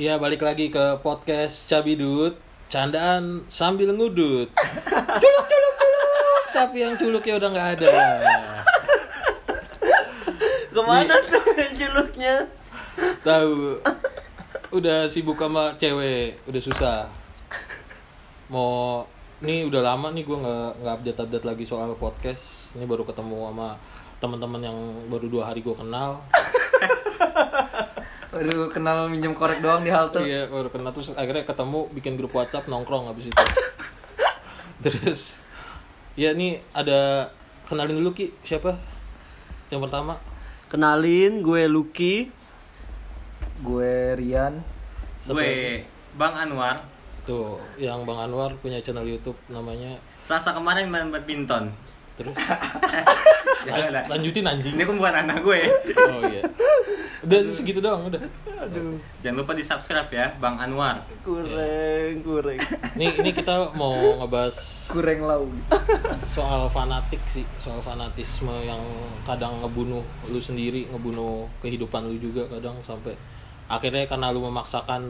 Iya balik lagi ke podcast Cabidut Candaan sambil ngudut. Culuk culuk culuk. Tapi yang culuknya udah nggak ada. Ke mana tuh juluknya? Tahu. Udah sibuk sama cewek. Udah susah. Mau Ini udah lama nih gue nggak nggak update update lagi soal podcast. Ini baru ketemu sama teman-teman yang baru dua hari gue kenal Waduh, kenal minjem korek doang di halte. Iya, baru kenal terus akhirnya ketemu bikin grup WhatsApp nongkrong habis itu. terus ya nih ada kenalin dulu Ki, siapa? Yang pertama. Kenalin, gue Lucky. Gue Rian. Gue Bang Anwar. Tuh, yang Bang Anwar punya channel YouTube namanya Selasa kemarin main badminton. Terus Jangan lah. lanjutin anjing. Ini kan bukan anak gue. Oh iya. Udah segitu doang, udah. Aduh, Jangan lupa di subscribe ya, Bang Anwar. Kureng, kureng. Nih ini kita mau ngebahas kureng lau. soal fanatik sih, soal fanatisme yang kadang ngebunuh lu sendiri, ngebunuh kehidupan lu juga kadang sampai akhirnya karena lu memaksakan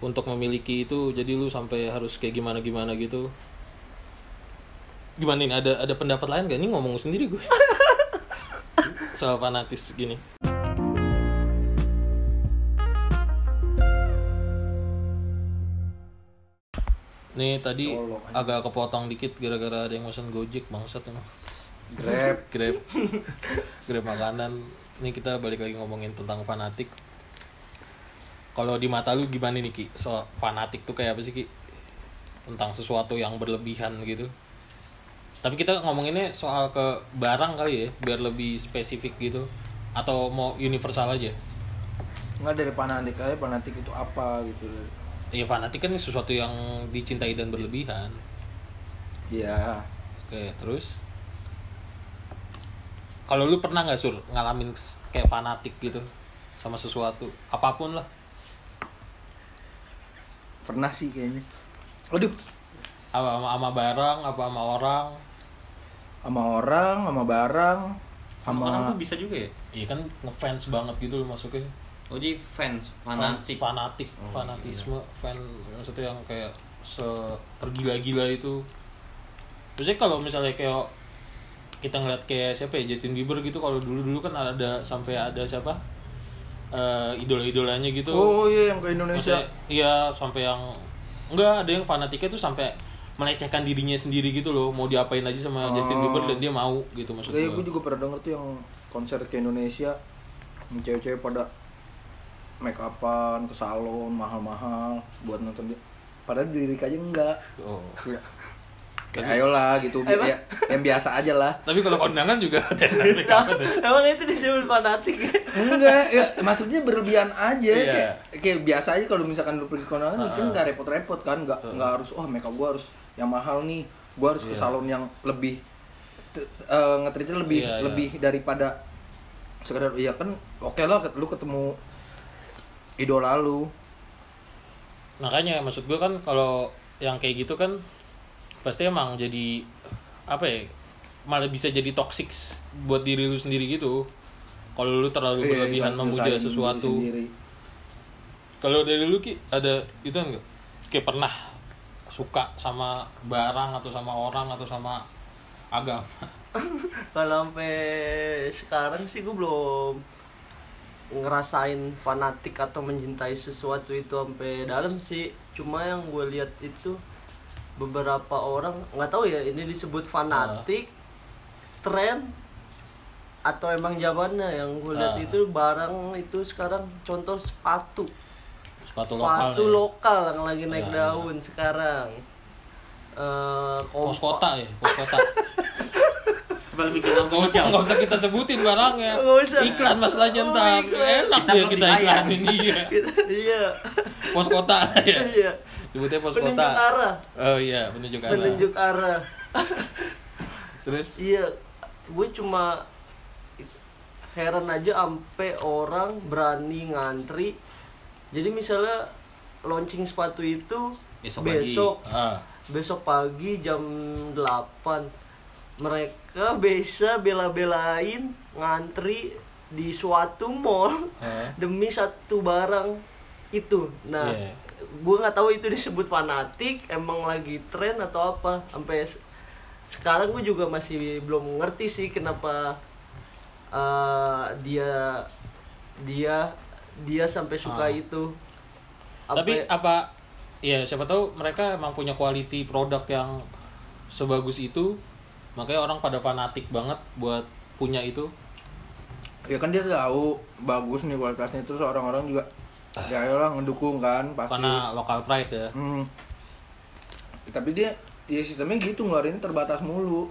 untuk memiliki itu, jadi lu sampai harus kayak gimana gimana gitu. Gimana nih? Ada ada pendapat lain gak? Ini ngomong sendiri gue. soal fanatis gini. Nih tadi Tolong. agak kepotong dikit gara-gara ada yang pesan Gojek bangsat emang. Grab. Grab. Grab makanan. Ini kita balik lagi ngomongin tentang fanatik. Kalau di mata lu gimana nih Ki? Soal fanatik tuh kayak apa sih Ki? Tentang sesuatu yang berlebihan gitu. Tapi kita ngomonginnya soal ke barang kali ya, biar lebih spesifik gitu. Atau mau universal aja? Enggak dari fanatik aja, fanatik itu apa gitu. Iya fanatik kan sesuatu yang dicintai dan berlebihan. Iya. Oke, terus kalau lu pernah nggak sur ngalamin kayak fanatik gitu sama sesuatu apa pun lah Pernah sih kayaknya. Aduh, apa sama, sama barang apa sama orang sama orang, sama barang, Sama orang tuh bisa juga ya? iya kan ngefans banget gitu loh masuknya Oh jadi fans, fanatik. Fans- fanatik Oh, fanatisme fan maksudnya yang kayak se tergila-gila itu Maksudnya kalau misalnya kayak kita ngeliat kayak siapa ya Justin Bieber gitu kalau dulu-dulu kan ada sampai ada siapa Eh, idola-idolanya gitu Oh iya yang ke Indonesia. Maksudnya, iya sampai yang enggak ada yang fanatiknya tuh sampai melecehkan dirinya sendiri gitu loh mau diapain aja sama Justin Oh. Bieber dan dia mau gitu maksud Kayak gue juga pernah denger tuh yang konser ke Indonesia cewek-cewek pada make upan ke salon mahal-mahal buat nonton dia. Padahal diri aja enggak. Oh. Ya. Kayak ayolah gitu bi- ya, yang biasa aja lah. Tapi kalau kondangan juga ada. Emang itu disebut fanatik ya? Enggak, ya maksudnya berlebihan aja Iya. kayak, kayak biasa aja kalau misalkan lu pergi kondangan Heeh. kan nggak repot-repot kan, nggak nggak harus oh makeup gua harus yang mahal nih, gua harus ke Iya. salon yang lebih t- eh, ngetritnya lebih Iya, iya. lebih daripada sekedar iya kan oke lah lu ketemu idola lu Makanya maksud gue kan kalau yang kayak gitu kan pasti emang jadi apa ya malah bisa jadi toxic buat diri lu sendiri gitu. Kalau lu terlalu Iya, berlebihan iya, memuja sesuatu. Kalau dari lu Ki ada itu enggak? Kayak pernah suka sama barang atau sama orang atau sama agama? Kalau sampai sekarang sih gue belum ngerasain fanatik atau mencintai sesuatu itu sampai dalam sih. Cuma yang gue lihat itu beberapa orang nggak tahu ya ini disebut fanatik, tren atau emang zamannya yang gue lihat Ah. itu barang itu sekarang contoh sepatu Sepatu, lokal. sepatu ya? lokal yang lagi naik Ya, ya. daun sekarang Eh, Pos kota ya, pos kota. Bikin Gak usah, nggak usah kita sebutin barangnya. Nggak usah. Iklan masalahnya Oh, ntar. iklan. Enak Kita ya kita iklanin iya. iya Pos kota ya. iya Sebutnya pos penunjuk kota. arah Oh iya, penunjuk arah. penunjuk arah Terus iya gue cuma heran aja ampe orang berani ngantri jadi misalnya launching sepatu itu Besok besok ah, besok pagi jam 8 mereka bisa bela-belain ngantri di suatu mall Eh. demi satu barang itu. Nah Iya. gue nggak tahu itu disebut fanatik emang lagi tren atau apa. Sampai se- sekarang gue juga masih belum ngerti sih kenapa eh, dia dia dia sampai suka Ah. itu. Tapi Sampai- apa ya siapa tahu mereka emang punya quality produk yang sebagus itu makanya orang pada fanatik banget buat punya itu. Ya kan dia tahu bagus nih kualitasnya terus orang-orang juga ya lah ngedukung kan pasti. Karena lokal pride ya. Hmm. tapi dia ya sistemnya gitu ngeluarinnya terbatas mulu.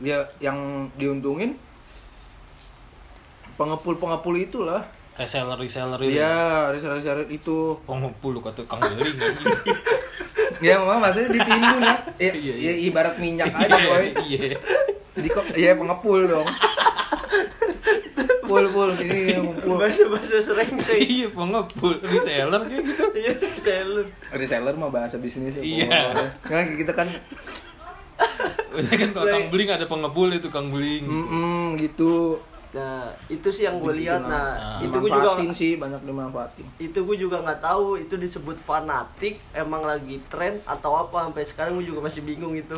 Dia yang diuntungin pengepul pengepul itulah reseller reseller itu Iya, reseller-reseller itu. pengepul kata kang beling Ya, memang maksudnya ditimbun kan. Ya, Iya, ya, iya. ibarat minyak aja, boy. iya Di kok ya pengepul dong. Pul pul sini ngumpul. bahasa bahasa sering sih iya pengepul reseller kayak gitu iya selalu Reseller mah bahasa bisnis ya. Iya. Pul. Karena kita kan Biasanya kan kalau kang beling ada pengepul itu kang beling mm gitu. Nah itu sih yang gue lihat. Nah Ah. itu gue juga sih banyak dimanfaatin. itu gue juga nggak tahu itu disebut fanatik emang lagi tren atau apa sampai sekarang gue juga masih bingung itu.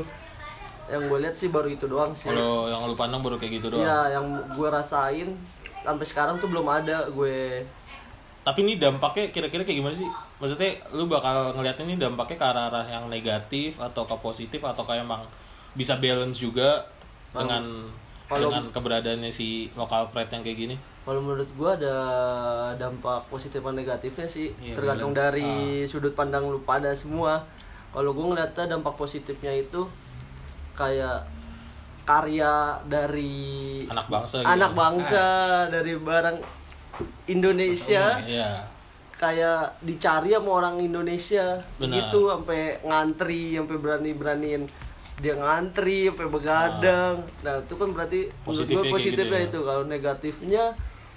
Yang gue lihat sih baru itu doang sih. Kalau yang lu pandang baru kayak gitu doang? Iya yang gue rasain sampai sekarang tuh belum ada gue. Tapi ini dampaknya kira-kira kayak gimana sih? Maksudnya lu bakal ngeliat ini dampaknya ke arah-arah yang negatif atau ke positif atau kayak emang bisa balance juga dengan kalau- dengan keberadaannya si lokal pride yang kayak gini? Kalau menurut gue ada dampak positif dan negatifnya sih. Iya, tergantung bener. dari sudut pandang lu pada semua. Kalau gue ngeliatnya dampak positifnya itu kayak karya dari anak bangsa gitu. anak bangsa dari barang Indonesia. Iya. Kayak dicari sama orang Indonesia. Benar. gitu sampai ngantri sampai berani beraniin dia ngantri sampai begadang. Nah itu kan berarti menurut Positifnya gue positifnya gitu ya. itu. Kalau negatifnya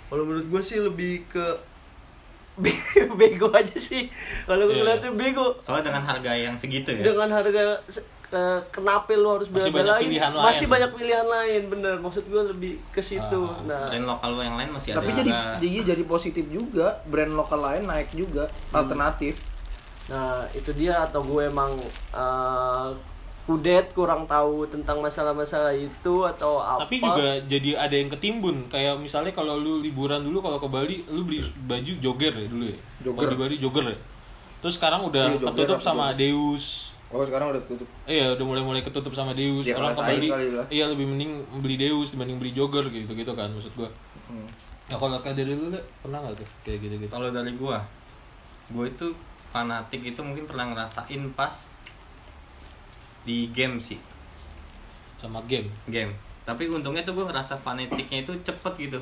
kalau menurut gue sih lebih ke be- bego aja sih. Kalau gue Iya. ngeliatnya bego. Soalnya dengan harga yang segitu ya. dengan harga se- eh, kenapa lu harus Masih bela-belain? banyak pilihan masih lain. banyak pilihan lain bener. Maksud gue lebih ke situ. Ah, nah. Brand lokal lo yang lain masih Tapi ada jadi jadi jadi positif juga. Brand lokal lain naik juga, alternatif. Nah itu dia atau gue emang eh, kudet kurang tahu tentang masalah-masalah itu atau apa? tapi juga jadi ada yang ketimbun kayak misalnya kalau lu liburan dulu kalau ke Bali lu beli baju jogger ya dulu ya Jogger. Di Bali jogger ya terus sekarang udah Iya, jogger ketutup sama jogger? Deus Oh, sekarang udah tutup. Iya udah mulai-mulai ketutup sama Deus. Ya, Orang ke Bali, iya lebih mending beli Deus dibanding beli jogger gitu gitu kan maksud gua. Hmm. Ya kalau kayak dari lu pernah nggak tuh kayak gitu gitu? Kalau dari gua, gua itu fanatik itu mungkin pernah ngerasain pas di game sih, Sama game. game. Tapi untungnya tuh gua ngerasa fanatiknya itu cepet gitu.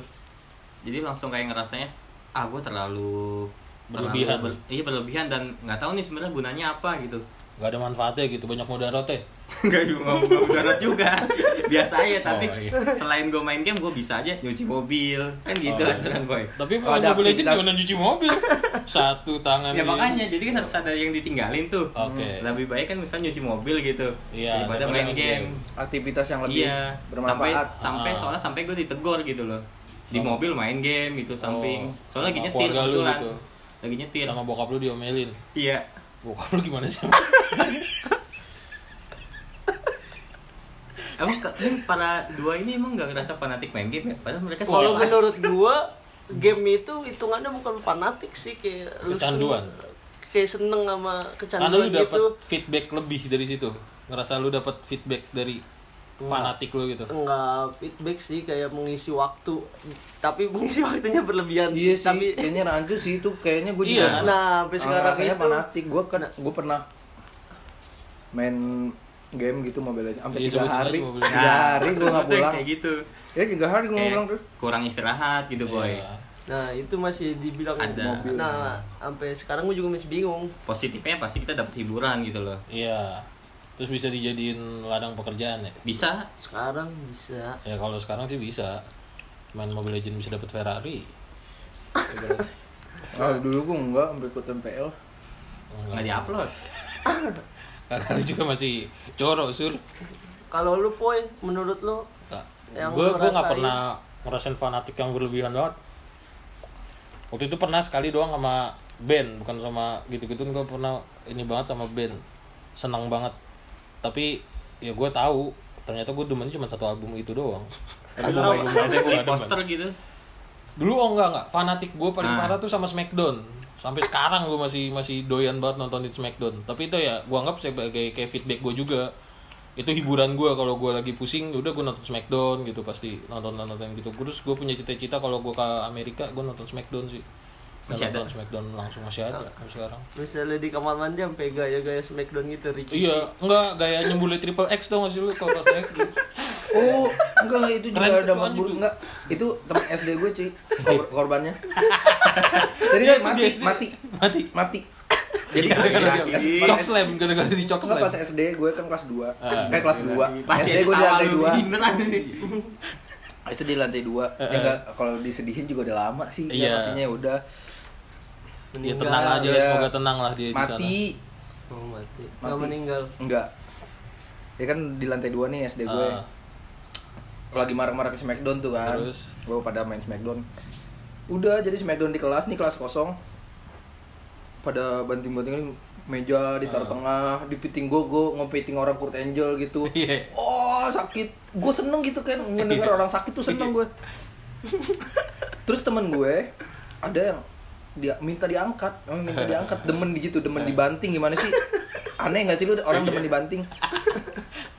Jadi langsung kayak ngerasanya, ah gua terlalu Berlebihan. terlalu ber- iya berlebihan dan nggak tahu nih sebenarnya gunanya apa gitu. Gak ada manfaatnya gitu banyak mudaratnya. Enggak juga nggak mudarat juga. Biasa aja tapi Oh, iya. selain gue main game gue bisa aja nyuci mobil kan gitu Oh, iya. aturan boy. Tapi Oh, kalau ada Mobile Legends aktivitas- gimana cuci mobil? Satu tangan. Ya makanya jadi kan harus ada yang ditinggalin tuh. Oke. Lebih baik kan misalnya nyuci mobil gitu Iya, daripada main main game. Aktivitas yang lebih Iya. Sampai bermanfaat. sampai Ah. soalnya sampai gue ditegor gitu loh. Di Oh. mobil main game gitu samping. Oh, Soalnya lagi nyetir kebetulan. gitu. Lagi nyetir. Sama bokap lu diomelin. Iya. Bokap lu gimana sih? Emang para dua ini emang nggak ngerasa fanatik main game ya? Padahal mereka Kalau menurut gua game itu hitungannya bukan fanatik sih kayak lu Kecanduan. kayak seneng sama Karena kecanduan lu dapat gitu. feedback lebih dari situ. Ngerasa lu dapat feedback dari fanatik lu gitu. Enggak feedback sih kayak mengisi waktu. Tapi mengisi waktunya berlebihan. Iya sih, Tapi kayaknya rancu sih itu kayaknya gue Iya. juga. nah, sampai sekarang itu fanatik. Gue kan gue pernah main game gitu Mobile Legends sampai Iya, tiga aja hari. Tiga Legends. hari gue nggak pulang. kayak gitu. Ya tiga hari gue pulang terus. kurang istirahat gitu boy. Iya. Nah, itu masih dibilang Ada. mobil. Nah, sampai sekarang gue juga masih bingung. Positifnya pasti kita dapat hiburan gitu loh. Iya. Terus bisa dijadiin ladang pekerjaan ya? Bisa Sekarang bisa. Ya kalau sekarang sih bisa. Main Mobile Legends bisa dapat Ferrari. Ah, dulu gue enggak sampai ikut MPL. nggak diupload. Karena lu juga masih coro sul. Kalau lu poy, menurut lu Yang gue gue nggak pernah ngerasain fanatik yang berlebihan banget. Waktu itu pernah sekali doang sama band bukan sama gitu-gitu gue pernah ini banget sama band senang banget tapi ya gue tahu ternyata gue demen cuma satu album itu doang. Tapi lu Album ada beli poster gitu. dulu oh enggak enggak. Fanatik gue paling Ah. parah tuh sama Smackdown. Sampai sekarang gue masih masih doyan banget nontonin Smackdown. Tapi itu ya gue anggap sebagai kayak feedback gue juga. Itu hiburan gue kalau gue lagi pusing udah gue nonton Smackdown gitu pasti nonton nonton yang gitu. Terus gue punya cita-cita kalau gue ke Amerika gue nonton Smackdown sih Masih ada? Smackdown langsung masih ada sampai sekarang Misalnya di kamar mandi sampai gaya-gaya smackdown gitu Ricky iya enggak gaya nyembuli triple X tau gak sih lu kalau pas naik Oh, enggak enggak itu juga Keren ada kan buruk itu. enggak. Itu teman SD gue, cuy. Kor- korbannya. Jadi kan mati, SD. mati, mati mati. Jadi gara-gara ya, di pas cok slam gara-gara di cok slam pas SD gue kan kelas 2. Ah. Eh kelas 2. Pasti SD gue di lantai 2. Beneran nih. Itu di lantai 2. Ya enggak kalau disedihin juga udah lama sih. Iya. Ya, matinya udah ya tenang aja Iya. semoga tenang lah dia di sana mati. Oh mati Mati. Nggak meninggal Enggak. Ya kan di lantai 2 nih SD gue. Ah. lagi marah-marah ke Smackdown tuh kan Terus? gue pada main Smackdown udah jadi Smackdown di kelas nih kelas kosong pada banting-banting meja ditaruh Ah. tengah dipiting gogo ngepiting orang Kurt Angel gitu Iya. oh sakit gue seneng gitu kan mendengar Iya. orang sakit tuh seneng gue terus temen gue ada yang dia minta diangkat. Emang minta diangkat. Demen gitu demen dibanting. Gimana sih? Aneh gak sih lu? Orang demen dibanting.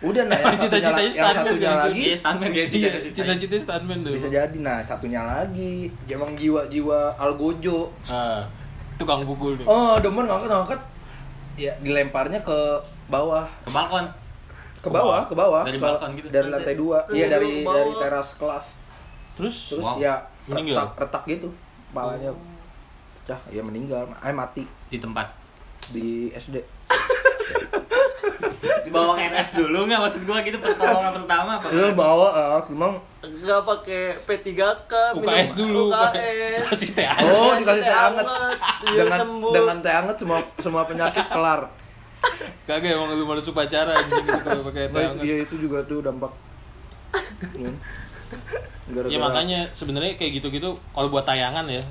Udah nah yang satunya, Cita-citanya la- yang satunya lagi. Iya, standar gak sih? Iya, cita-cita stuntman tuh. bisa jadi nah satunya lagi. Emang jiwa-jiwa algojo Ah, tukang pukul nih. oh demen ngangkat-ngangkat ya dilemparnya ke bawah. Ke balkon. ke bawah ke bawah. Dari ke- balkon gitu? dari lantai dua. Iya Dari dari teras kelas. Terus, terus Wow. ya retak retak gitu. Kepalanya pecah ya meninggal eh mati Di tempat. di SD Dibawa ke RS dulu nggak maksud gua gitu pertolongan pertama apa? lu bawa ah memang Nggak pakai P3K UKS dulu, UKS kasih teh oh Kasih dikasih teh biar dengan sembuh. dengan teh hangat semua semua penyakit kelar Kagak emang lu malu upacara gitu kalau pakai teh hangat. iya itu juga tuh dampak Hmm. Gara-gara- Ya makanya sebenarnya kayak gitu-gitu kalau buat tayangan ya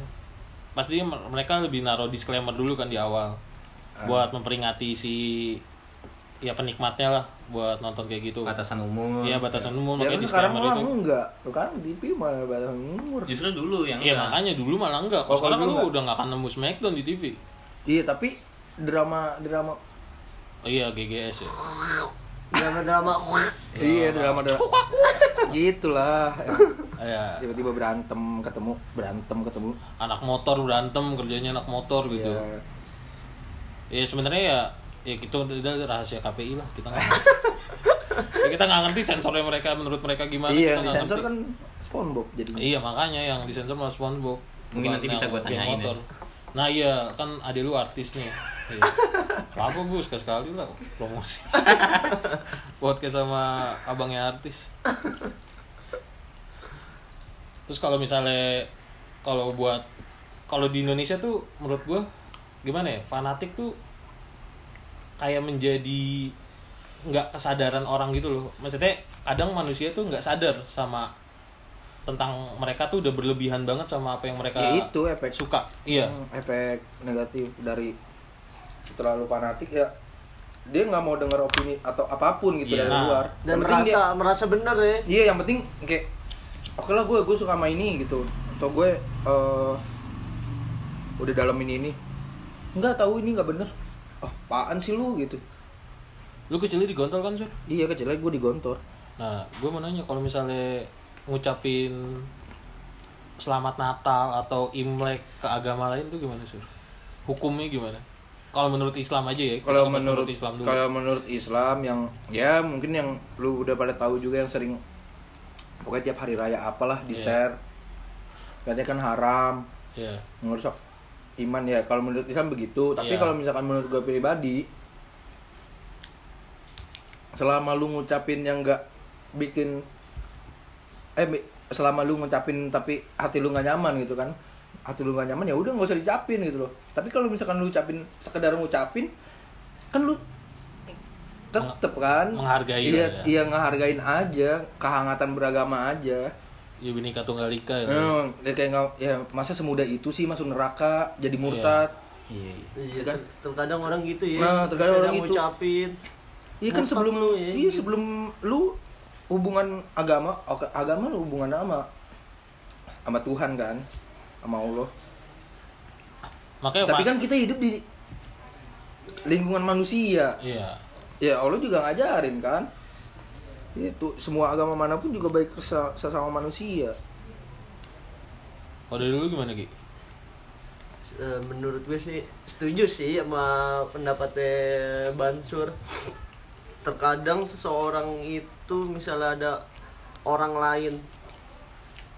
pasti mereka lebih naruh disclaimer dulu kan di awal Ah. buat memperingati si ya penikmatnya lah buat nonton kayak gitu. Batasan umur. Iya batasan umum ya makanya kan sekarang itu. enggak tuh kan TV malah batang umur Justru dulu yang Iya makanya dulu malah enggak. Oh, Kalau sekarang kalau lu enggak? udah nggak akan nemu Smackdown di TV. iya tapi drama drama Oh, iya GGS ya. Drama-drama. Iya drama drama gitulah. Ya, tiba-tiba berantem ketemu berantem ketemu. Anak motor berantem kerjanya anak motor gitu. ya Ya sebenarnya ya ya gitu udah rahasia KPI lah kita nggak ya, kita nggak ngerti sensornya mereka menurut mereka gimana iya kita di nggak sensor ngerti. kan SpongeBob jadi iya makanya yang disensor malah SpongeBob. Mungkin nanti bisa yang gua geng tanyain ya. nah iya kan ada lu artis nih. Iya. Apa gue sekali sekali lah promosi. Podcast sama abangnya artis. Terus kalau misalnya kalau buat kalau di Indonesia tuh menurut gue gimana ya fanatik tuh kayak menjadi nggak kesadaran orang gitu loh. Maksudnya kadang manusia tuh nggak sadar sama tentang mereka tuh udah berlebihan banget sama apa yang mereka ya itu efek. suka. Iya. Hmm, efek negatif dari terlalu fanatik ya dia nggak mau dengar opini atau apa pun gitu Iya. dari Nah, luar. dan Yang merasa merasa bener ya. Dia- iya yang penting kayak oke lah gue gue suka sama ini gitu. Atau gue eh, udah dalam ini. Ini nggak tahu ini nggak bener. Oh apaan sih lu? gitu. Lu kecilnya digontor kan sur? Iya kecilnya gue digontor nah gue mau nanya kalau misalnya ngucapin selamat Natal atau Imlek ke agama lain tuh gimana sur? Hukumnya gimana kalau menurut Islam aja ya kalau bahas menurut Islam dulu. kalau menurut Islam yang ya mungkin yang lu udah pada tahu juga yang sering pokoknya tiap hari raya apalah di Iya. share. Katanya kan haram. Ya ngerusak iman ya kalau menurut Islam begitu. Tapi Iya. kalau misalkan menurut gue pribadi selama lu ngucapin yang nggak bikin eh selama lu ngucapin tapi hati lu nggak nyaman gitu kan hati lu nggak nyaman ya udah nggak usah dicapin gitu loh tapi kalau misalkan lu ucapin sekedar ngucapin kan lu tetep kan Menghargai iya ya. iya ngehargain aja kehangatan beragama aja ya binika tunggal ika ya Hmm, ya kayak nggak ya masa semudah itu sih masuk neraka jadi Iya. murtad iya iya Iya, kan ter- terkadang orang gitu ya. Nah, terkadang orang gitu. ngucapin. iya kan sebelum lu ya, iya gitu. sebelum lu hubungan agama agama lu hubungan sama sama Tuhan kan sama Allah. Makanya tapi kan kita hidup di lingkungan manusia. Iya. ya Allah juga ngajarin kan. Itu semua agama mana pun juga baik sesa- sesama manusia. Kalau dari dulu gimana Ki? Eh, menurut gue sih setuju sih sama pendapatnya Bansur terkadang seseorang itu misalnya ada orang lain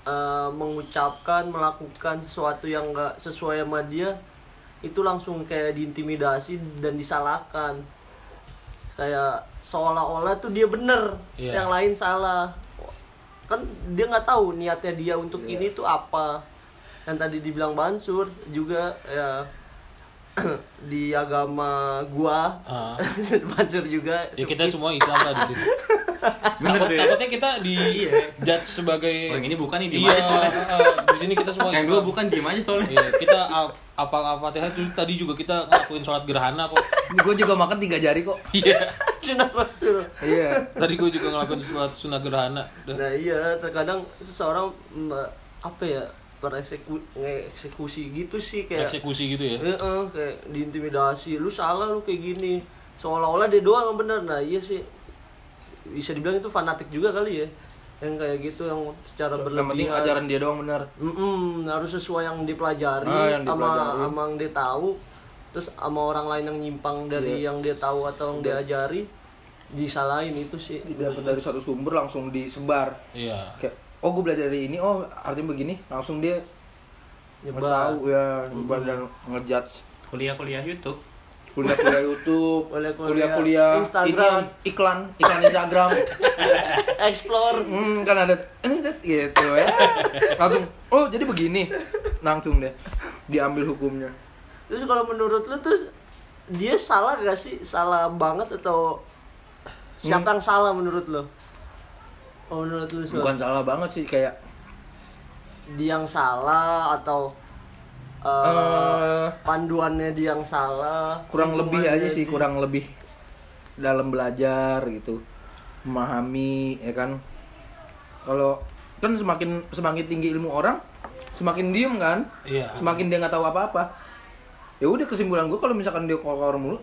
eh, mengucapkan melakukan sesuatu yang enggak sesuai sama dia itu langsung kayak diintimidasi dan disalahkan kayak seolah-olah tuh dia bener Iya. yang lain salah kan dia nggak tahu niatnya dia untuk Iya. ini tuh apa yang tadi dibilang Bansur juga ya di agama gua Ah. Bansur juga Ya kita semua Islam lah di sini. Bener deh. takutnya kita di judge sebagai Oh, yang ini bukan nih, diem Iya, aja eh, di sini kita semua Yang dua bukan diem aja soalnya. Iya, kita ap- apal Al-Fatihah tadi juga kita ngelakuin sholat gerhana kok. gue juga makan tiga jari kok Iya. Iya Tadi gue juga ngelakuin sholat sunnah gerhana. Nah iya terkadang seseorang mm, apa ya eksekusi gitu sih kayak Eksekusi gitu ya. Eh, eh, kayak diintimidasi lu salah lu kayak gini seolah-olah dia doang yang bener nah iya sih bisa dibilang itu fanatik juga kali ya. Yang kayak gitu yang secara yang penting berlebihan ajaran dia doang benar. Mm-mm, harus sesuai yang dipelajari Ah, yang sama dipelajari. sama yang dia tahu. Terus sama orang lain yang nyimpang dari Iya. yang dia tahu atau yang dia ajari disalahin itu sih. Dapat dari satu sumber langsung disebar. Iya. kayak oh gue belajar dari ini. Oh artinya begini. Langsung dia nyebar. tahu ya nyebar dan ngejudge. Kuliah-kuliah YouTube. Kuliah-kuliah YouTube Kuliah-kuliah Instagram. ini iklan iklan Instagram. Explore. Hmm, kan ada ini gitu ya. Langsung oh jadi begini. Langsung deh diambil hukumnya. Terus kalau menurut lu tuh dia salah gak sih? Salah banget atau siapa yang salah menurut lu? Oh menurut lu bukan salah banget sih kayak dia yang salah atau eh, eh panduannya dia yang salah kurang lebih aja sih dia- kurang lebih dalam belajar gitu memahami ya kan? Kalau kan semakin semakin tinggi ilmu orang semakin diem kan? Iya. semakin dia nggak tahu apa-apa. Ya udah kesimpulan gue kalau misalkan dia kotor mulu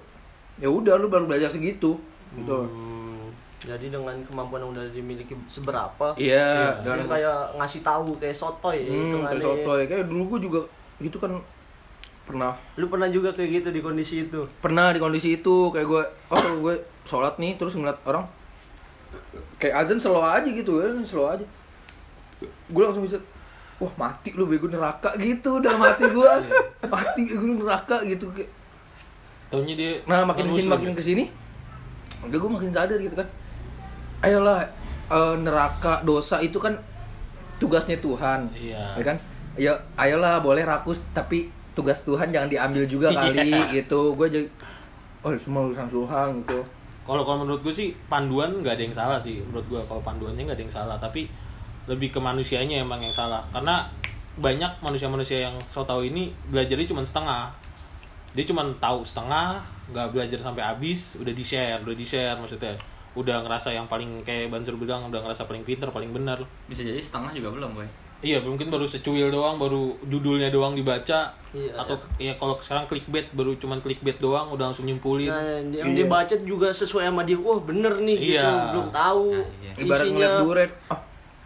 ya udah lu baru belajar segitu gitu. Hmm, jadi dengan kemampuan yang udah dimiliki seberapa iya. Dia dan kayak ngasih tahu kayak sotoy ya, hmm, kayak sotoy. kayak dulu gue juga gitu kan pernah. Lu pernah juga kayak gitu di kondisi itu? Pernah di kondisi itu kayak gue oh gue sholat nih terus ngeliat orang kayak azan slow aja gitu ya slow aja. Gue langsung bisa wah mati lu bego neraka gitu dalam hati gue mati gue neraka gitu kayak. Taunya dia nah makin ke sini makin ke sini udah gue makin sadar gitu kan. Ayolah eh, neraka dosa itu kan tugasnya Tuhan Iya. ya kan ya ayolah boleh rakus tapi tugas Tuhan jangan diambil juga kali Iya. gitu. Gue jadi oh semua urusan Tuhan gitu. Kalau kalau menurut gue sih panduan nggak ada yang salah sih menurut gue kalau panduannya nggak ada yang salah tapi lebih ke manusianya emang yang salah. Karena banyak manusia-manusia yang so tau ini belajarnya cuma setengah. Dia cuma tahu setengah nggak belajar sampai habis udah di share udah di share maksudnya. Udah ngerasa yang paling kayak Bansur bilang udah ngerasa paling pinter paling benar Bisa jadi setengah juga belum, boy. Iya mungkin baru secuil doang baru judulnya doang dibaca Iya. atau ya kalau sekarang clickbait baru cuman clickbait doang udah langsung nyimpulin nah, yang Iya. dibaca juga sesuai sama dia wah bener nih Iya. gitu belum tahu Nah, iya. ibarat ngeliat durian oh,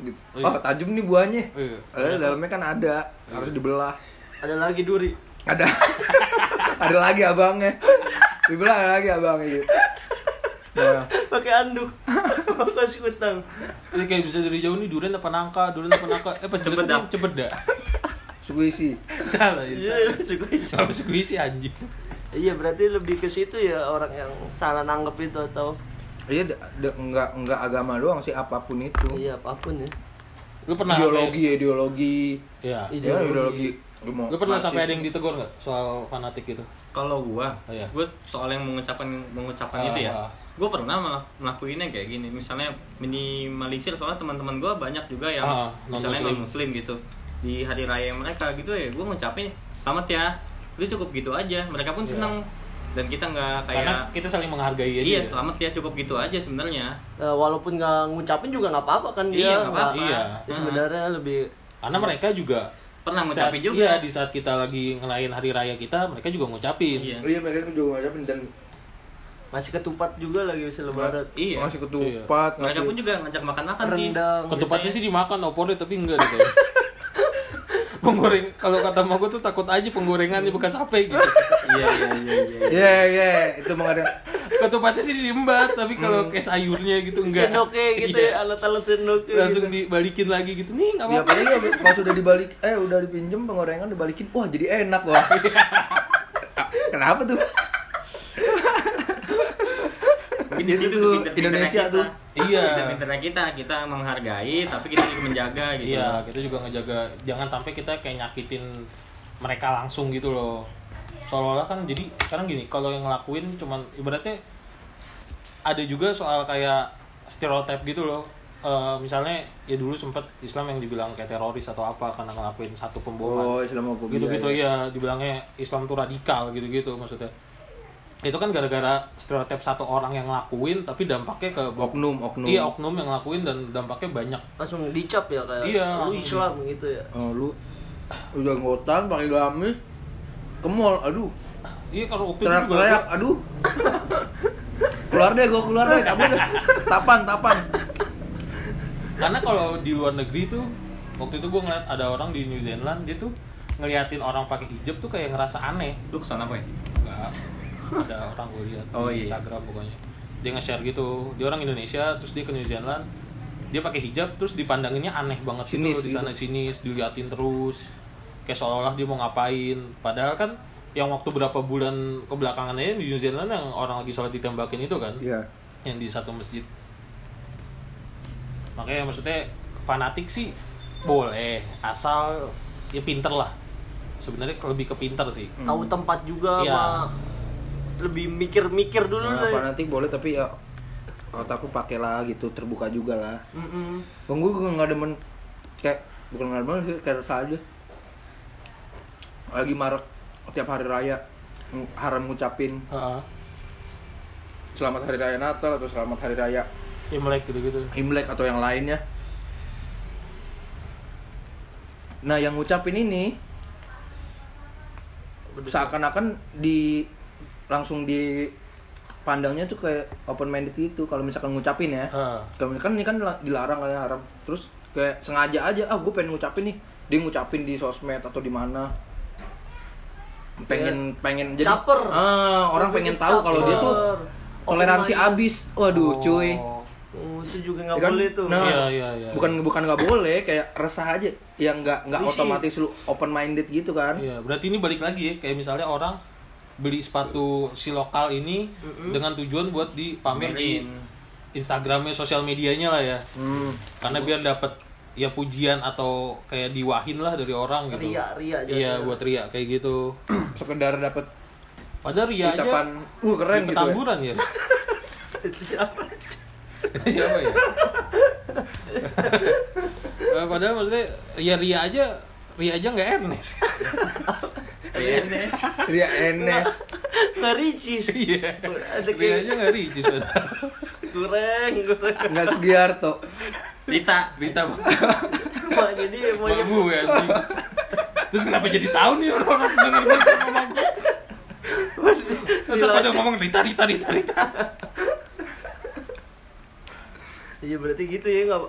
gitu. Oh, iya. oh tajam nih buahnya Iya. Padahal dalamnya kan ada harus dibelah ada lagi duri ada ada lagi abangnya dibelah ada lagi abangnya gitu nah, pakai anduk kasih kutang Ini kayak bisa dari jauh nih durian apa nangka, durian apa nangka. Eh pas Cepet dah. cepet dah. squishy Salah ya. iya salah. juga Kenapa squishy anjing? iya berarti lebih ke situ ya orang yang salah nanggep itu atau iya enggak enggak agama doang sih apa pun itu iya apa pun ya Lu pernah ideologi ideologi sampai- Iya. Ya Ideologi. ideologi Lu mau Lu pernah sampai ada yang ditegur nggak soal fanatik gitu? Kalau gua, Oh, iya. gua soal yang mengucapkan mengucapkan Ah, itu ya. ah. Gua pernah malah melakuinnya kayak gini. Misalnya minimalisir soalnya teman-teman gua banyak juga yang Ah, misalnya non muslim gitu. Di hari raya mereka gitu ya, gua ngucapin selamat ya. itu cukup gitu aja mereka pun Iya. seneng dan kita nggak karena kayak kita saling menghargai aja iya ya. selamat ya cukup gitu aja sebenarnya Eh, walaupun nggak ngucapin juga nggak apa-apa kan dia Iya, nggak apa-apa. Iya. Ya, sebenarnya lebih karena mereka juga pernah ngucapin juga iya di saat kita lagi ngelain hari raya kita mereka juga ngucapin iya iya mereka juga ngucapin dan masih ketupat juga lagi bisa lebaran. iya. Ngasih ketupat mereka ngasih- pun juga ngajak makan makan rendang ketupatnya sih dimakan opornya tapi enggak deh kayaknya. penggoreng kalau kata mau gue tuh takut aja penggorengannya bekas apa gitu. Iya iya iya iya Iya. Iya itu mengada ketupatnya sih diembat tapi kalau kayak sayurnya gitu enggak. sendoknya gitu Iya. ya alat-alat sendoknya langsung gitu. dibalikin lagi gitu. Nih nggak Ya apa-apa. apalagi pas sudah dibalik eh udah dipinjem penggorengan dibalikin. Wah jadi enak wah. Kenapa tuh? Mungkin Gitu di situ tuh, Indonesia kita. tuh. Iya. pinter-pinternya kita kita menghargai tapi kita juga menjaga gitu iya kita juga ngejaga jangan sampai kita kayak nyakitin mereka langsung gitu loh seolah-olah kan jadi sekarang gini kalau yang ngelakuin cuman ibaratnya ada juga soal kayak stereotip gitu loh Eh, misalnya ya dulu sempet Islam yang dibilang kayak teroris atau apa karena ngelakuin satu pemboman Oh, Islamofobia. gitu-gitu ya. ya dibilangnya Islam tuh radikal gitu-gitu maksudnya itu kan gara-gara stereotip satu orang yang ngelakuin tapi dampaknya ke Oknum, oknum. iya oknum yang ngelakuin dan dampaknya banyak langsung dicap ya kayak Iya, lu Islam gitu ya Oh, lu udah ngotan pakai gamis ke mall, aduh. iya kalau waktu itu juga Teriak-teriak, aduh. keluar deh gua keluar deh, cabut deh. Tapan, tapan. karena kalau di luar negeri tuh waktu itu gue ngeliat ada orang di New Zealand dia tuh ngeliatin orang pakai hijab tuh kayak ngerasa aneh lu ke sana apa ya enggak ada orang gue lihat Oh, di iya. Instagram pokoknya. Dia nge-share gitu. Dia orang Indonesia terus dia ke New Zealand. Dia pakai hijab terus dipandanginnya aneh banget Sinis gitu. di sana gitu. sinis diliatin terus. Kayak seolah-olah dia mau ngapain. Padahal kan yang waktu berapa bulan kebelakangan aja di New Zealand yang orang lagi sholat ditembakin itu kan Iya. yang di satu masjid. Makanya maksudnya fanatik sih boleh. Asal ya pinter lah. Sebenarnya lebih ke pinter sih. Tahu tempat juga Iya. sama lebih mikir-mikir dulu Nah, deh fanatik boleh tapi ya otakku pakai lah gitu, terbuka juga lah. Mm-mm. Bang gue gue nggak demen kayak bukan nggak demen sih kayak aja. Lagi marak tiap hari raya haram ngucapin Heeh. selamat hari raya Natal atau selamat hari raya Imlek gitu-gitu Imlek atau yang lainnya. Nah, yang ngucapin ini seakan-akan di langsung di pandangnya tuh kayak open minded gitu kalau misalkan ngucapin ya. Kalau kan ini kan la- dilarang kayak haram. Terus kayak sengaja aja ah gue pengen ngucapin nih. Dia ngucapin di sosmed atau di mana. Pengen pengen jadi Caper. Ah, orang Lebih pengen tahu kalau dia tuh toleransi Open abis. Waduh, cuy. Oh. Oh, itu juga nggak Ya kan? boleh tuh Nah, Iya, iya, iya. bukan bukan nggak boleh, kayak resah aja. Yang nggak nggak otomatis lu open minded gitu kan? Iya, berarti ini balik lagi ya, kayak misalnya orang beli sepatu si lokal ini dengan tujuan buat dipamer di. Instagramnya, sosial medianya lah ya. Hmm. Karena biar dapat ya pujian atau kayak diwahin lah dari orang gitu. Ria, ria Iya, jadinya. buat ria kayak gitu. Sekedar dapat Padahal ria ucapan, aja uh keren gitu ya. petamburan ya. itu siapa Siapa ya? Eh, Padahal maksudnya ya ria aja ria aja nggak Ernest. Iya. Ria Enes. nggak ricis Iya. ada Ria aja nggak ricis. goreng goreng Enggak Sugiarto. Rita Rita Wah, jadi mau Babu ya anjing. Terus kenapa jadi tahu nih orang-orang denger gue ngomong Tetap pada ngomong Rita, Rita, Rita, Rita Iya berarti gitu ya nggak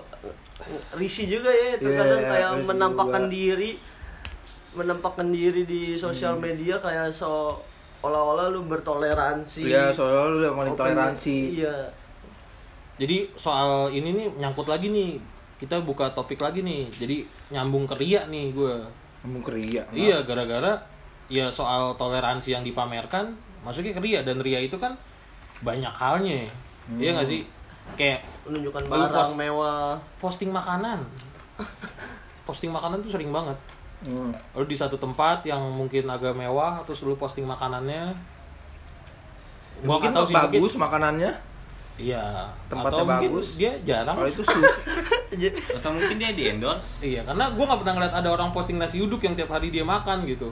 risi juga ya itu Iya, kadang kayak menampakkan juga. diri menampakkan diri di sosial Hmm. media kayak so olah-olah lu bertoleransi. Iya, soalnya lu yang paling toleransi. Iya. Jadi soal ini nih nyangkut lagi nih Kita buka topik lagi nih Jadi nyambung ke Ria nih gue Ngomong ke Ria. Iya gara-gara Ya soal toleransi yang dipamerkan Masuknya ke Ria Dan Ria itu kan banyak halnya Iya gak sih? Kayak Menunjukkan barang post- mewah. posting makanan Posting makanan tuh sering banget Hmm. Lalu di satu tempat yang mungkin agak mewah terus lu posting makanannya. Gua mungkin nggak tahu sih mungkin- bagus makanannya. Iya. Tempatnya Atau mungkin bagus. dia jarang. Kalau itu sushi. atau mungkin dia di endorse Iya, karena gua nggak pernah ngeliat ada orang posting nasi uduk yang tiap hari dia makan gitu.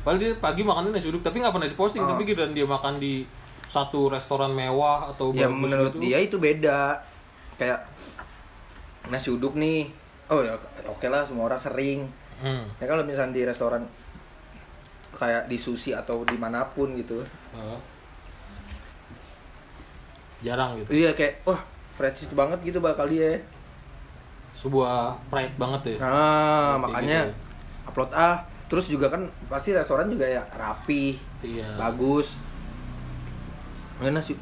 Padahal dia pagi makannya nasi uduk tapi nggak pernah diposting Oh. tapi giliran dia makan di satu restoran mewah atau ya menurut gitu. dia itu beda kayak nasi uduk nih oh ya oke lah semua orang sering Hmm. ya kalau misalnya di restoran kayak di sushi atau di mana pun gitu. Heeh. jarang gitu. Iya kayak wah precis banget gitu bakal dia. Sebuah pride banget ya. Nah Kayak makanya gitu. upload ah terus juga kan pasti restoran juga ya rapi iya. bagus. Ini nasi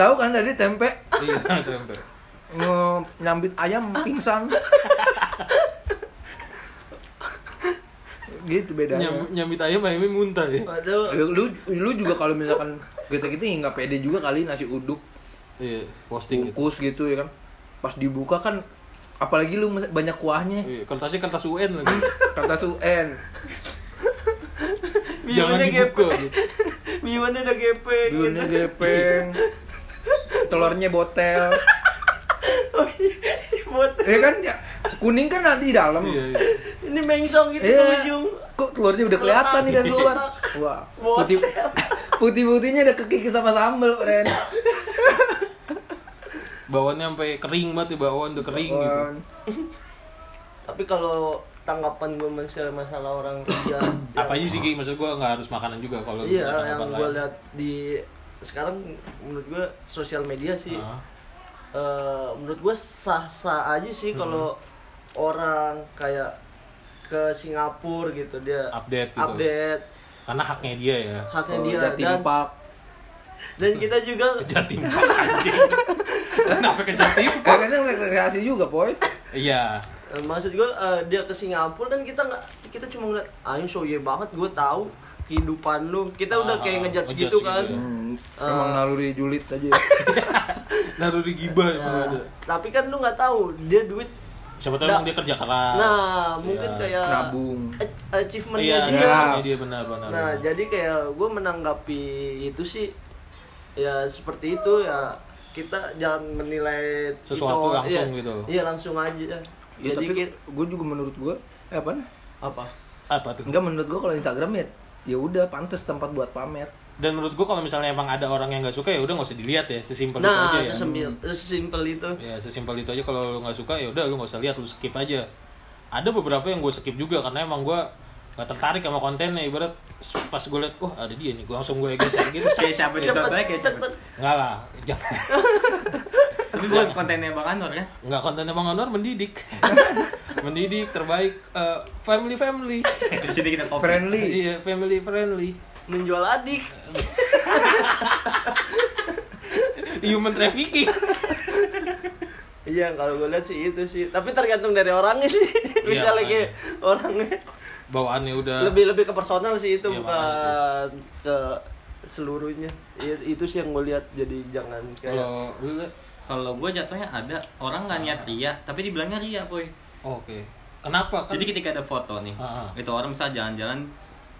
tahu kan tadi tempe? Iya tempe nyambit ayam pingsan gitu bedanya Nyam, nyambit ayam ayamnya muntah ya Waduh. lu, lu juga kalau misalkan kita kita nggak pede juga kali nasi uduk iya posting gitu bungkus gitu ya kan pas dibuka kan apalagi lu banyak kuahnya iya, kertasnya kertas UN lagi kata UN jangan dibuka gepeng. gitu. Bihunnya udah gepeng. bihunnya gitu. gepeng telurnya botel Oh, iya. Buat ya kan ya kuning kan nanti di dalam iya, iya. ini mengsong gitu Iya. ke ujung. Kok telurnya udah kelihatan nih dari luar? Wah, putih putih putihnya udah kekikis sama sambel, Ren. bawaannya sampai kering banget ya bawaan udah kering gitu Bawaan. Tapi kalau tanggapan gue masalah masalah orang kerja apa aja sih Ki? maksud gua nggak harus makanan juga kalau Iya, yang gue lihat di sekarang menurut gue sosial media sih Ah. Eh, menurut gue sah-sah aja sih Hmm. kalau orang kayak ke Singapura gitu dia Update gitu. update karena haknya dia ya haknya Oh, dia dan Park. dan kita juga Jatim Park anjing kenapa ke Jatim Park Kayaknya rekreasi juga, Boy. iya eh, maksud gue eh, dia ke Singapura kan kita nggak kita cuma ngeliat ayo so ye banget gue tahu kehidupan lu kita udah Ah, kayak ngejudge ngejudge gitu gitu kan ya. Hmm, Eh. emang naluri julid aja. naruh di gibah emang Nah, ada tapi kan lu nggak tahu dia duit siapa tahu Nah. emang dia kerja keras nah mungkin Iya. kayak Nabung. a- achievementnya iya dia iya. iya dia benar benar nah benar. jadi kayak gue menanggapi itu sih ya seperti itu ya kita jangan menilai Sesuatu itu- langsung iya, gitu. iya langsung aja Ya, jadi tapi gue juga menurut gue eh, apa nih? apa apa tuh Enggak menurut gue kalau Instagram ya ya udah pantas tempat buat pamer. dan menurut gua kalau misalnya emang ada orang yang nggak suka ya udah nggak usah dilihat ya sesimpel itu nah aja ya. sesimpel sesimpel itu. Ya sesimpel itu aja. Kalau lu nggak suka ya udah lu nggak usah lihat lu skip aja. Ada beberapa yang gue skip juga karena emang gue nggak tertarik sama kontennya. Ibarat pas gue liat wah ada dia nih. Gue langsung gue geser gitu. Kayak siapa contohnya kayak siapa? cepet. Nggak lah jangan Tapi buat kontennya Bang Anwar kan? nggak kontennya bang Anwar mendidik mendidik terbaik eh, family family Di sini kita copy. Friendly. iya family friendly. Menjual adik. Human trafficking. Iya kalau gue lihat sih itu sih. Tapi tergantung dari orangnya sih. Misalnya makanya. kayak orangnya. Bawaannya udah lebih lebih ke personal sih itu Iya, bukan ke seluruhnya. Itu sih yang gue lihat jadi jangan kayak kalau Kalau gue jatuhnya ada orang nggak niat ria, tapi dibilangnya ria, boy. Oh, oke kenapa kan Jadi ketika ada foto nih, Ah, ah. itu orang bisa jalan-jalan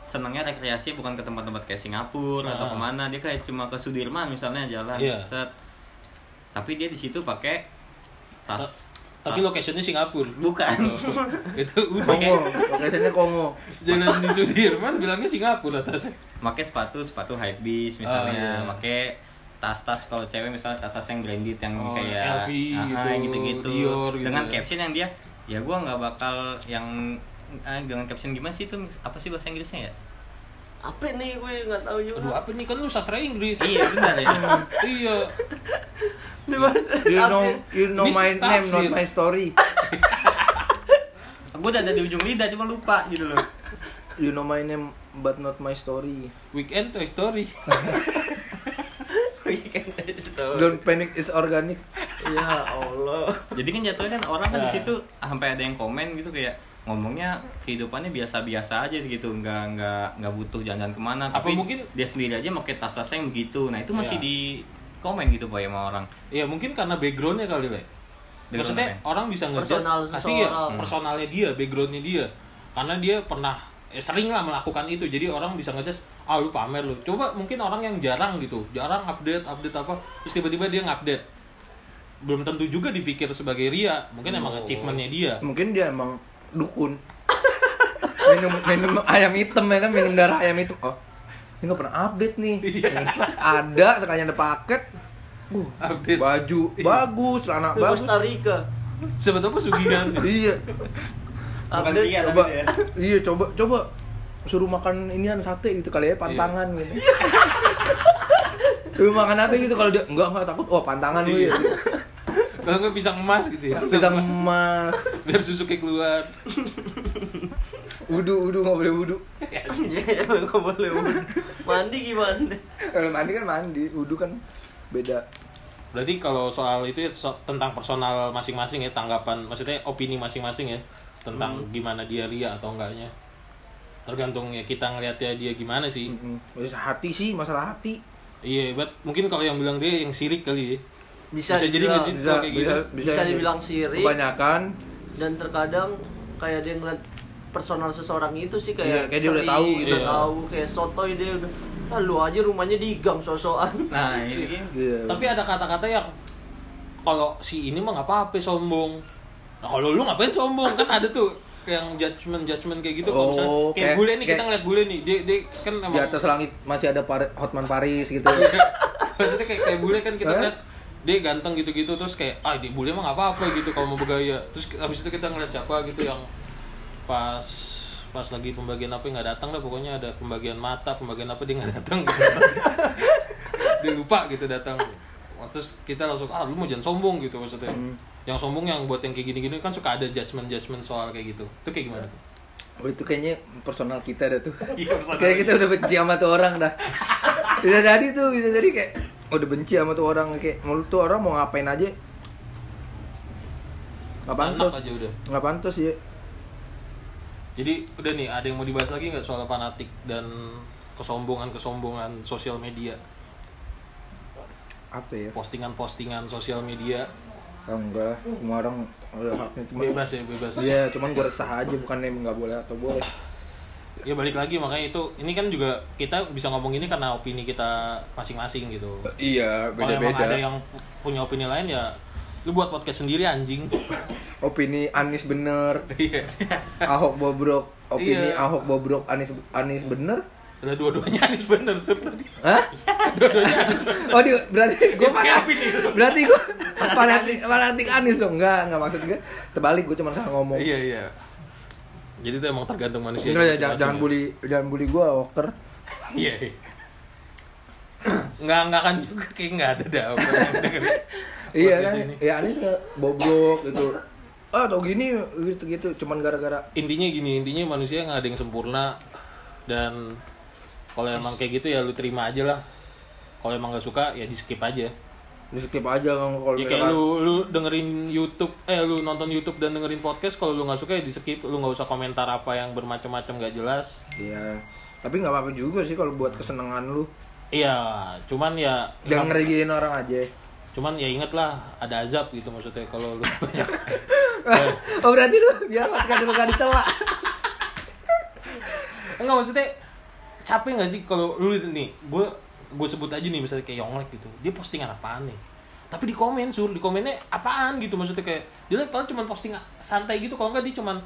senangnya rekreasi bukan ke tempat-tempat kayak Singapura atau Ah. ke mana dia kayak cuma ke Sudirman misalnya jalan Iya. set. tapi dia di situ pakai tas tapi tas- locationnya Singapura bukan itu udah Kongo, lokasinya Kongo. jalan di Sudirman bilangnya Singapura atasnya pakai sepatu sepatu high beast misalnya Oh, iya. pakai tas-tas kalau cewek misalnya tas-tas yang branded yang Oh, kayak LV ah, gitu, gitu-gitu Dior gitu dengan ya. caption yang dia ya gua nggak bakal yang eh, dengan caption gimana sih itu? Apa sih bahasa Inggrisnya ya? Apa nih? Gue nggak tahu juga. Aduh apa nih? Kan lu sastra Inggris. Iya benar ya. Iya? You know, you know my name, not my story. gue udah ada di ujung lidah cuma lupa gitu loh. You know my name, but not my story. weekend Toy Story. Don't panic is organic. Ya Allah. Jadi kan jatuhnya kan orang kan di Nah. situ sampai ada yang komen gitu kayak ngomongnya kehidupannya biasa-biasa aja gitu nggak nggak nggak butuh jalan-jalan ke mana. Apa tapi mungkin- dia sendiri aja pakai tas-tasnya yang begitu. Nah itu masih Iya. di komen gitu pak sama orang. Ya mungkin karena backgroundnya kali le maksudnya Background orang bisa ngejudge Personal kasih ya seseorang. personalnya dia backgroundnya dia. Karena dia pernah eh, sering lah melakukan itu. Jadi orang bisa ngejudge ah lu pamer lu. Coba mungkin orang yang jarang gitu jarang update update apa terus tiba-tiba dia ngupdate belum tentu juga dipikir sebagai ria. Mungkin emang Oh. achievementnya dia. Mungkin dia emang dukun. minum minum ayam hitam ya kan? Minum darah ayam hitam. Oh ini nggak pernah update nih. Ada sekali ada paket. Uh, Update. baju bagus celana Itu bagus. Costa Rica. Siapa tahu pesugihan. iya. Bukan Update. dia coba ya. iya coba coba. Suruh makan inian sate gitu kali ya pantangan gitu. Suruh makan apa gitu kalau dia enggak enggak takut. Oh pantangan lu ya Kalau nggak pisang emas gitu ya. pisang emas biar susuknya keluar. wudu wudu nggak boleh wudu Iya, lu nggak boleh wudhu. Mandi gimana? kalau mandi kan mandi wudu kan beda Berarti kalau soal itu ya so- tentang personal masing-masing ya tanggapan, maksudnya opini masing-masing ya tentang gimana dia ria atau enggaknya. Tergantung ya kita ngeliatnya dia gimana sih. Mm-mm. Masalah hati sih masalah hati Iya, but mungkin kalau yang bilang dia yang sirik kali ya. Bisa, jadi dibilang- nggak sih kalau kayak gitu? Bisa dibilang sirik. kebanyakan Dan terkadang kayak dia ngeliat personal seseorang itu sih Iya, kayak kayak dia udah tahu gitu. udah Iya. tahu kayak sotoy dia udah ah, lu aja rumahnya di gang sosokan Nah, dia. iya. Tapi ada kata-kata yang kalau si ini mah nggak apa-apa sombong. Nah kalau lu ngapain sombong kan ada tuh yang judgement judgement kayak gitu. Kalau misalnya Oh, kayak, kayak- bule nih kita kayak- ngeliat bule nih, dia dia kan emang di atas langit masih ada Hotman Paris gitu maksudnya kayak kayak bule kan kita ngeliat dia ganteng gitu-gitu terus kayak ah di bule mah nggak apa-apa gitu kalau mau bergaya. Terus habis itu kita ngeliat siapa gitu yang pas pas lagi pembagian apa nggak datang lah pokoknya ada pembagian mata pembagian apa dia nggak datang. Gitu. dia lupa gitu datang. Terus kita langsung ah lu mau jangan sombong gitu maksudnya. Hmm. yang sombong yang buat yang kayak gini-gini kan suka ada judgement judgement soal kayak gitu. Itu kayak gimana tuh? Oh itu kayaknya personal kita dah tuh. Iya, personal. kayak kita. udah benci sama tuh orang dah. Bisa jadi tuh bisa jadi kayak udah benci sama tuh orang kayak mulut tuh orang mau ngapain aja? Nggak pantas. aja udah. Nggak pantas ya Jadi udah nih, ada yang mau dibahas lagi nggak soal fanatik dan kesombongan-kesombongan sosial media, apa ya? Postingan-postingan sosial media, oh, enggak semua orang haknya cuma bebas ya bebas. iya cuman gue resah aja bukan nggak boleh atau boleh Ya balik lagi makanya itu, ini kan juga kita bisa ngomong ini karena opini kita masing-masing gitu. iya Kalau emang ada yang punya opini lain ya, lu buat podcast sendiri anjing. opini Anis bener Iya. Ahok bobrok opini Iya. Ahok bobrok Anis Anis bener Ada dua-duanya Anies bener Sur tadi. Hah? Dua-duanya bener. Oh, di, berarti gue fanatik. Berarti gue fanatik fanatik Anis dong. Enggak, enggak maksud gue. Terbalik gue cuma salah ngomong. Iya iya. Jadi itu emang tergantung manusia. Enggak ya, jangan, jangan bully jangan bully gue Walker. Iya. iya. Nggak nggak kan juga kayak nggak ada dah. Iya kan? Ya Anis nggak bobrok gitu. Ah, tau gini gitu-gitu cuman gara-gara Intinya gini, intinya manusia nggak ada yang sempurna dan kalau emang kayak gitu ya lu terima aja lah. Kalau emang nggak suka ya di skip aja. Di skip aja kan kalau Ya kayak lu lu dengerin YouTube, eh lu nonton YouTube dan dengerin podcast kalau lu nggak suka ya di skip, lu nggak usah komentar apa yang bermacam-macam nggak jelas. Iya. Tapi nggak apa-apa juga sih kalau buat kesenangan lu. Iya, cuman ya Jangan ngeregiin orang aja. cuman ya inget lah ada azab gitu maksudnya kalau lu banyak oh berarti lu biar podcast lu gak dicela. enggak maksudnya capek nggak sih kalau lu nih gue gue sebut aja nih misalnya kayak Yonglek gitu dia postingan apaan nih tapi di komen sur di komennya apaan gitu maksudnya kayak dia lihat kalau cuma posting santai gitu kalau nggak dia cuma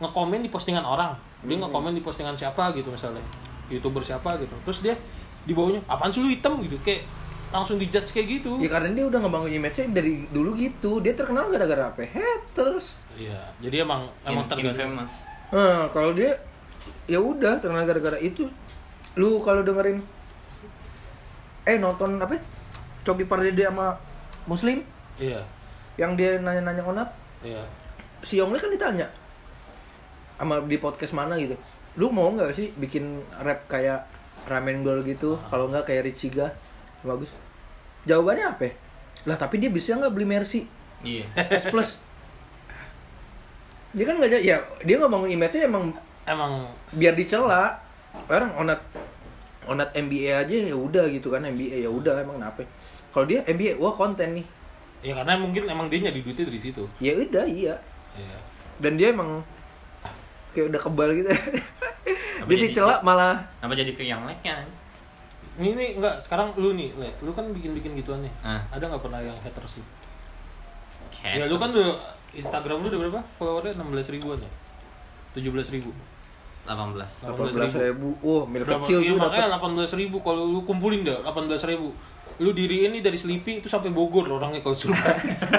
ngekomen di postingan orang dia ngekomen di postingan siapa gitu misalnya youtuber siapa gitu terus dia di bawahnya apaan sih lu hitam gitu kayak langsung dijudge kayak gitu Ya karena dia udah ngebangun image-nya dari dulu gitu. Dia terkenal gara-gara apa? Haters. iya jadi emang emang infamous. Nah, kalau dia ya udah terkenal gara-gara itu. Lu kalau dengerin eh nonton apa? Coki Pardede sama Muslim iya yang dia nanya-nanya onat, iya si Yongle kan ditanya sama di podcast mana gitu. Lu mau nggak sih bikin rap kayak Ramen Girl gitu? Kalau nggak kayak Richiga, bagus. Jawabannya apa? Lah tapi dia bisa nggak beli Mercy? Iya. S plus dia kan nggak ya dia bangun image-nya emang emang biar dicela orang onat onat MBA aja ya udah gitu kan MBA ya udah emang kenapa? Kalau dia MBA wah konten nih. Ya karena mungkin emang dia nyari duitnya dari situ. Ya udah iya. Iya. Dan dia emang kayak udah kebal gitu. Apa jadi jadi- celak malah. Kenapa jadi ke yang like-nya? ini nih enggak sekarang lu nih Le, lu kan bikin bikin gituan nih. Ah. ada nggak pernah yang haters lu? Cat. ya lu kan udah Instagram lu udah berapa followernya? enam belas ribuan ya? tujuh belas ribu 18 18 ribu. Oh, mil Berapa? kecil Iya, tuh makanya dapat. 18 ribu kalau lu kumpulin dah 18 ribu lu diriin nih dari Selipi itu sampai Bogor orangnya kalau suruh baris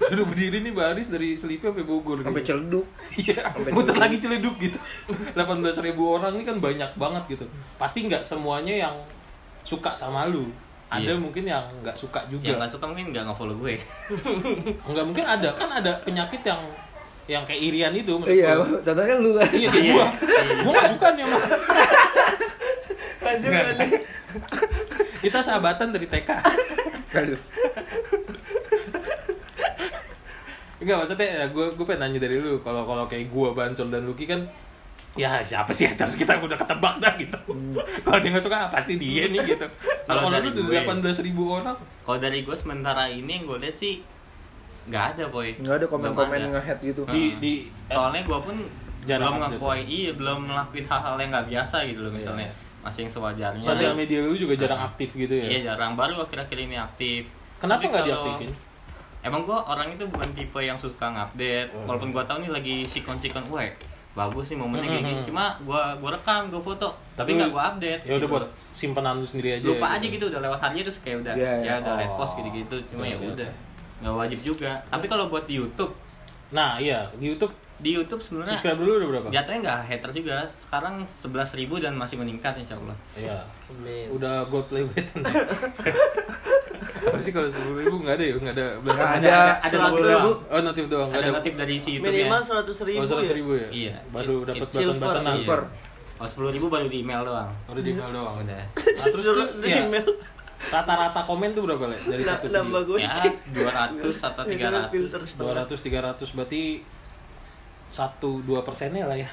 suruh berdiri nih baris dari Selipi sampai Bogor Sampai gitu. celduk. Iya, Sampai muter Celduk. lagi celeduk gitu 18 ribu orang ini kan banyak banget gitu pasti nggak semuanya yang suka sama lu ada Iya. mungkin yang nggak suka yang juga nggak suka mungkin nggak nge-follow gue nggak mungkin ada kan ada penyakit yang yang kayak irian itu Iya, contohnya lu kan. iya kayak gua. Gua nggak suka nih Nggak. lanjut. kita sahabatan dari TK Aduh. Enggak maksudnya ya gue gue pengen nanya dari lu. Kalau kalau kayak gue Bancol dan Lucky kan ya siapa sih haters kita udah ketebak dah gitu. Kalau dia nggak suka ah, pasti dia nih gitu. Kalau lu gue- delapan belas ribu orang. Kalau dari gue sementara ini yang gue lihat sih nggak ada boy. Enggak ada komen-komen nge-head gitu. di di soalnya gue pun Jarang belum ngakuin iya belum ngelakuin hal-hal yang nggak biasa gitu loh misalnya. Iya. masih yang sewajarnya. Sosial media lu juga jarang Ah. aktif gitu ya? Iya jarang. Baru akhir-akhir ini aktif. Kenapa Tapi nggak diaktifin? Emang gue orang itu bukan tipe yang suka ngupdate. Hmm. walaupun gue tahu nih lagi sikon-sikon wah bagus sih momennya kayak Hmm, gini hmm. cuma gue gue rekam gue foto. Tapi nggak gue update ya udah gitu. buat simpanan lu sendiri aja lupa aja gitu udah lewat harinya terus kayak udah Iya, ya iya. udah Oh. post gitu-gitu. Cuma Iya, ya udah nggak wajib juga. Tapi kalau buat di YouTube. Nah iya di YouTube. Di YouTube sebenarnya subscribe dulu udah berapa? jatuhnya nggak hater juga. Sekarang 11.000 ribu dan masih meningkat insya Allah. Iya. Amin. udah gold play button. Apa sih kalau sepuluh ribu? Nggak ada ya? Nggak ada Nggak ada, ada seratus notif ribu. oh notif doang. Ada ada. notif dari si YouTube Minimal ya seratus ribu. oh seratus ya? ribu ya? Iya. baru dapat it's button silver, kalau 10.000 ribu baru di email doang. Udah di email doang udah. Nah, terus di email. Rata-rata komen tuh berapa le dari Nah, satu nambah video? gue. ya 200 atau Ini kan 300 filter setengah. 200 300 berarti satu dua persennya lah ya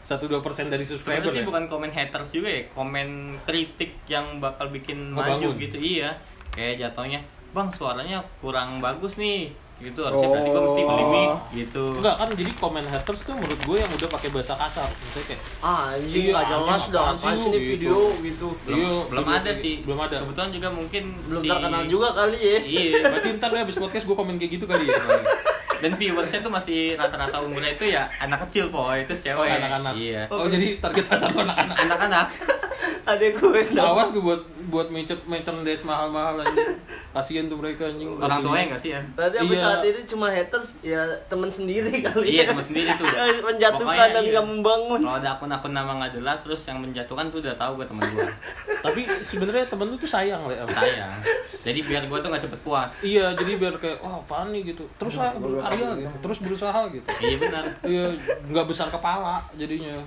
satu dua persen dari subscriber Sebenarnya sih ya? bukan komen haters juga ya, komen kritik yang bakal bikin Ngebangun. maju gitu. Iya. Kayak jatuhnya, "Bang, suaranya kurang bagus nih." Gitu, harusnya Oh. berarti gue mesti beli mic gitu. Enggak kan jadi komen haters tuh menurut gue yang udah pakai bahasa kasar misalnya kayak Ah, anjing Iya, nggak jelas dah. sih sih ini lu, video gitu. gitu. Belum, Iya, belum video ada sih. Belum ada. Kebetulan juga mungkin Belum si- terkenal juga kali ya. Iya. berarti ntar ya habis podcast gue komen kayak gitu kali ya Dan viewersnya tuh masih rata-rata umurnya itu ya anak kecil, boy. Itu oh cewek. anak-anak Iya. oh jadi target pasar anak-anak Anak-anak. Ada gue. awas gue buat buat merchandise merchandise mahal-mahal aja kasian tuh mereka anjing Orang tuanya enggak sih ya? Berarti sampai Iya. saat ini cuma haters ya teman sendiri kali Iya, ya. teman sendiri tuh. Yang menjatuhkan Pokoknya dan iya. nggak membangun. Kalau ada akun-akun nama nggak jelas terus yang menjatuhkan tuh udah tahu gue temen gue. tapi sebenarnya temen lu tuh sayang le Sayang. Jadi biar gue tuh nggak cepet puas. iya jadi biar kayak wah apaan nih gitu terus lah berkarya gitu terus berusaha gitu Iya benar. iya nggak besar kepala jadinya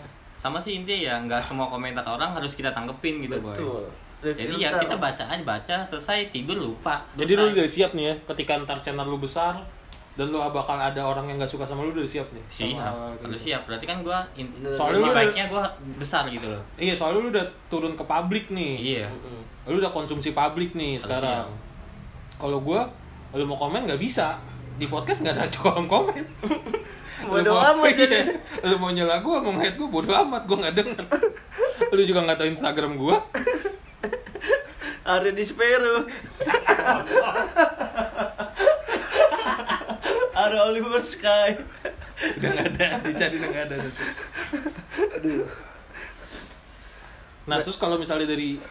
Sama sih intinya ya nggak semua komentar orang harus kita tanggepin gitu boy. Betul. Jadi ya kita baca aja baca selesai tidur lupa. jadi lu Selesai. udah siap nih ya ketika ntar channel lu besar dan lu bakal ada orang yang nggak suka sama lu udah siap nih sama siap, harus gitu. siap. Berarti kan gue Soalnya si lu- baiknya gue besar gitu loh. iya soalnya lu udah turun ke publik nih Iya. lu udah konsumsi publik nih Harus sekarang kalau gua lu mau komen nggak bisa di podcast nggak ada kolom komen Lu Bodo mau- amat iya. jadi. lu mau nyela gua mau ngeliat gua bodo amat gua nggak denger lu juga nggak tahu instagram gua Ada di Sparrow. Ada Oliver Sky. udah nggak ada dicari udah nggak ada Aduh. nah terus kalau misalnya dari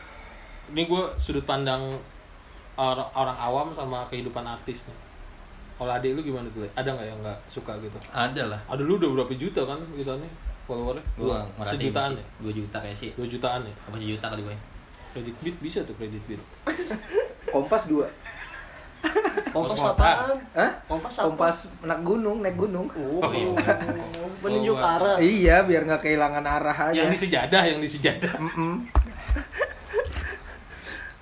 ini gua sudut pandang or- orang awam sama kehidupan artis nih kalau adik lu gimana tuh ada nggak yang nggak suka gitu Ada lah. ada lu udah berapa juta kan gitu nih followernya dua sejutaan ya Dua juta kayak sih. dua jutaan ya Apa sejuta kali gue? kredit beat bisa tuh kredit beat Kompas dua. Kompas apaan? Hah? Kompas apa? Kompas naik gunung, naik gunung. Oh, iya. Penunjuk Oh, arah. Iya, biar nggak kehilangan arah aja. yang di sejadah yang di sejadah Mm-mm.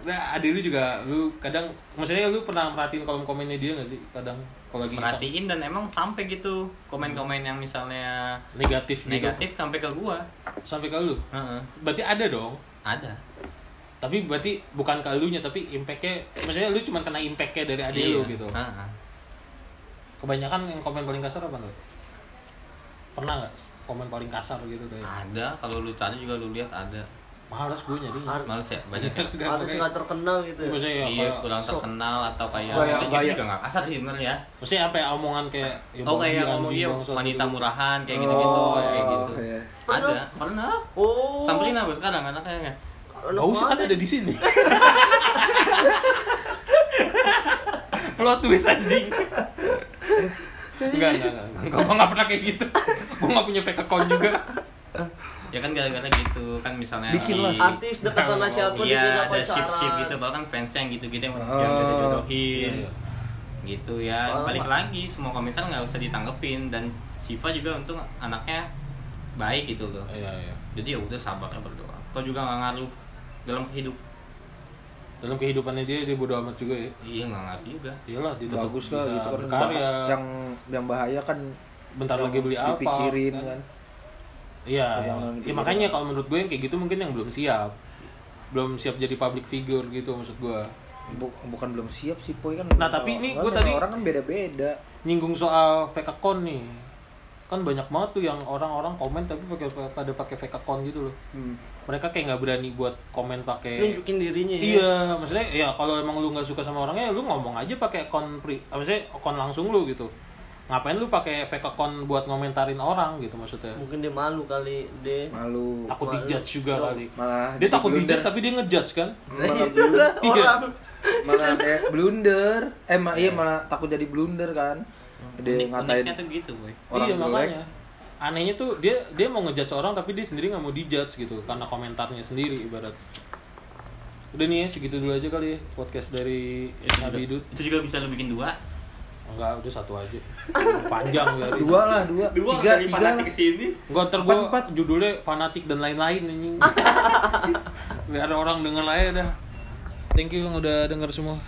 Nah adik lu juga lu kadang maksudnya lu pernah merhatiin kolom komennya dia nggak sih kadang kalau lagi? Merhatiin dan emang sampai gitu komen-komen yang misalnya negatif gitu. negatif sampai ke gua. sampai ke lu Heeh. berarti ada dong Ada. tapi berarti bukan ke elunya tapi impactnya maksudnya lu cuma kena impactnya dari adik Iya. lu gitu Heeh. kebanyakan yang komen paling kasar apa lu pernah nggak komen paling kasar gitu kayak Ada, kalau lu cari juga lu lihat ada. Males gue nyari. Ar- Males ya banyak ya. artis nggak terkenal gitu ya Maksudnya ya, iya kurang so- terkenal atau kayak Gaya- gaya. gitu juga nggak kasar sih sebenarnya maksudnya apa ya omongan kayak ya, oh kayak ngomong iya wanita gitu. murahan kayak gitu gitu Oh, kayak gitu iya. ada pernah oh samperin apa sekarang anaknya anak Gak usah kan ada di sini. Plot twist anjing. Enggak, enggak, enggak. Enggak, gue gak pernah kayak gitu. Gue gak punya fake account juga. Ya kan gara-gara gitu kan misalnya Bikin lah. di- artis dekat sama siapa dia iya ada shift shift gitu bahkan fans yang gitu-gitu yang, Oh. yang Iya, jodohin iya. gitu ya Oh, balik lagi semua komentar nggak usah ditanggepin dan Siva juga untung anaknya baik gitu loh Iya, iya. jadi ya udah sabarnya berdoa atau juga nggak ngaruh dalam hidup Dalam kehidupannya dia, dia bodo amat juga ya. iya nggak ngaruh juga Iyalah, dia tetap bagus lah gitu kan berkarya. yang yang bahaya kan bentar lagi beli apa. dipikirin kan. kan Iya, iya. Ya, dipikirin. makanya kalau menurut gue yang kayak gitu mungkin yang belum siap. Belum siap jadi public figure gitu maksud gue. Bu- bukan belum siap sih Poy kan Nah, tapi ini Kan gua tadi- orang kan beda-beda Nyinggung soal fake account nih. Kan banyak banget tuh yang orang-orang komen tapi pakai pada pakai fake account gitu loh. hmm. Mereka kayak nggak berani buat komen pakai nunjukin dirinya ya Iya, maksudnya ya kalau emang lu nggak suka sama orangnya, ya lu ngomong aja pakai akun pri, ah, maksudnya akun langsung lu gitu. Ngapain lu pakai fake account buat ngomentarin orang gitu maksudnya? mungkin dia malu kali deh malu Takut Malu. dijudge juga Yo. kali. malah Dia takut blunder. dijudge tapi dia ngejudge kan? Nah, malah itulah Iya. orang malah kayak blunder eh ma iya malah takut jadi blunder kan dia Unik- ngatain uniknya tuh gitu boy orang iya jelek. makanya. Anehnya tuh dia dia mau ngejudge orang tapi dia sendiri nggak mau dijudge gitu karena komentarnya sendiri ibarat. Udah nih ya segitu dulu aja kali ya podcast dari Habidut. itu juga bisa lu bikin dua Enggak, udah satu aja. Panjang dari. dua lah dua, tiga tiga lah. sini Gua ntar Empat, gua empat. judulnya fanatik dan lain-lain anjing. Biar orang denger aja dah. Thank you yang udah denger semua.